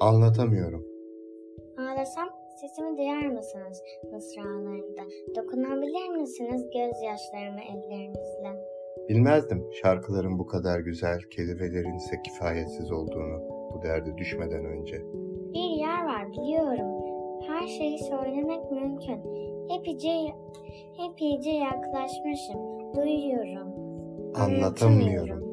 Anlatamıyorum. Ağlasam sesimi duyar mısınız mısralarında? Dokunabilir misiniz gözyaşlarımı ellerinizle? Bilmezdim şarkıların bu kadar güzel, kelimelerin ise kifayetsiz olduğunu bu derde düşmeden önce. Bir yer var biliyorum. Her şeyi söylemek mümkün. Epeyce, epeyce yaklaşmışım. Duyuyorum. Anlatamıyorum.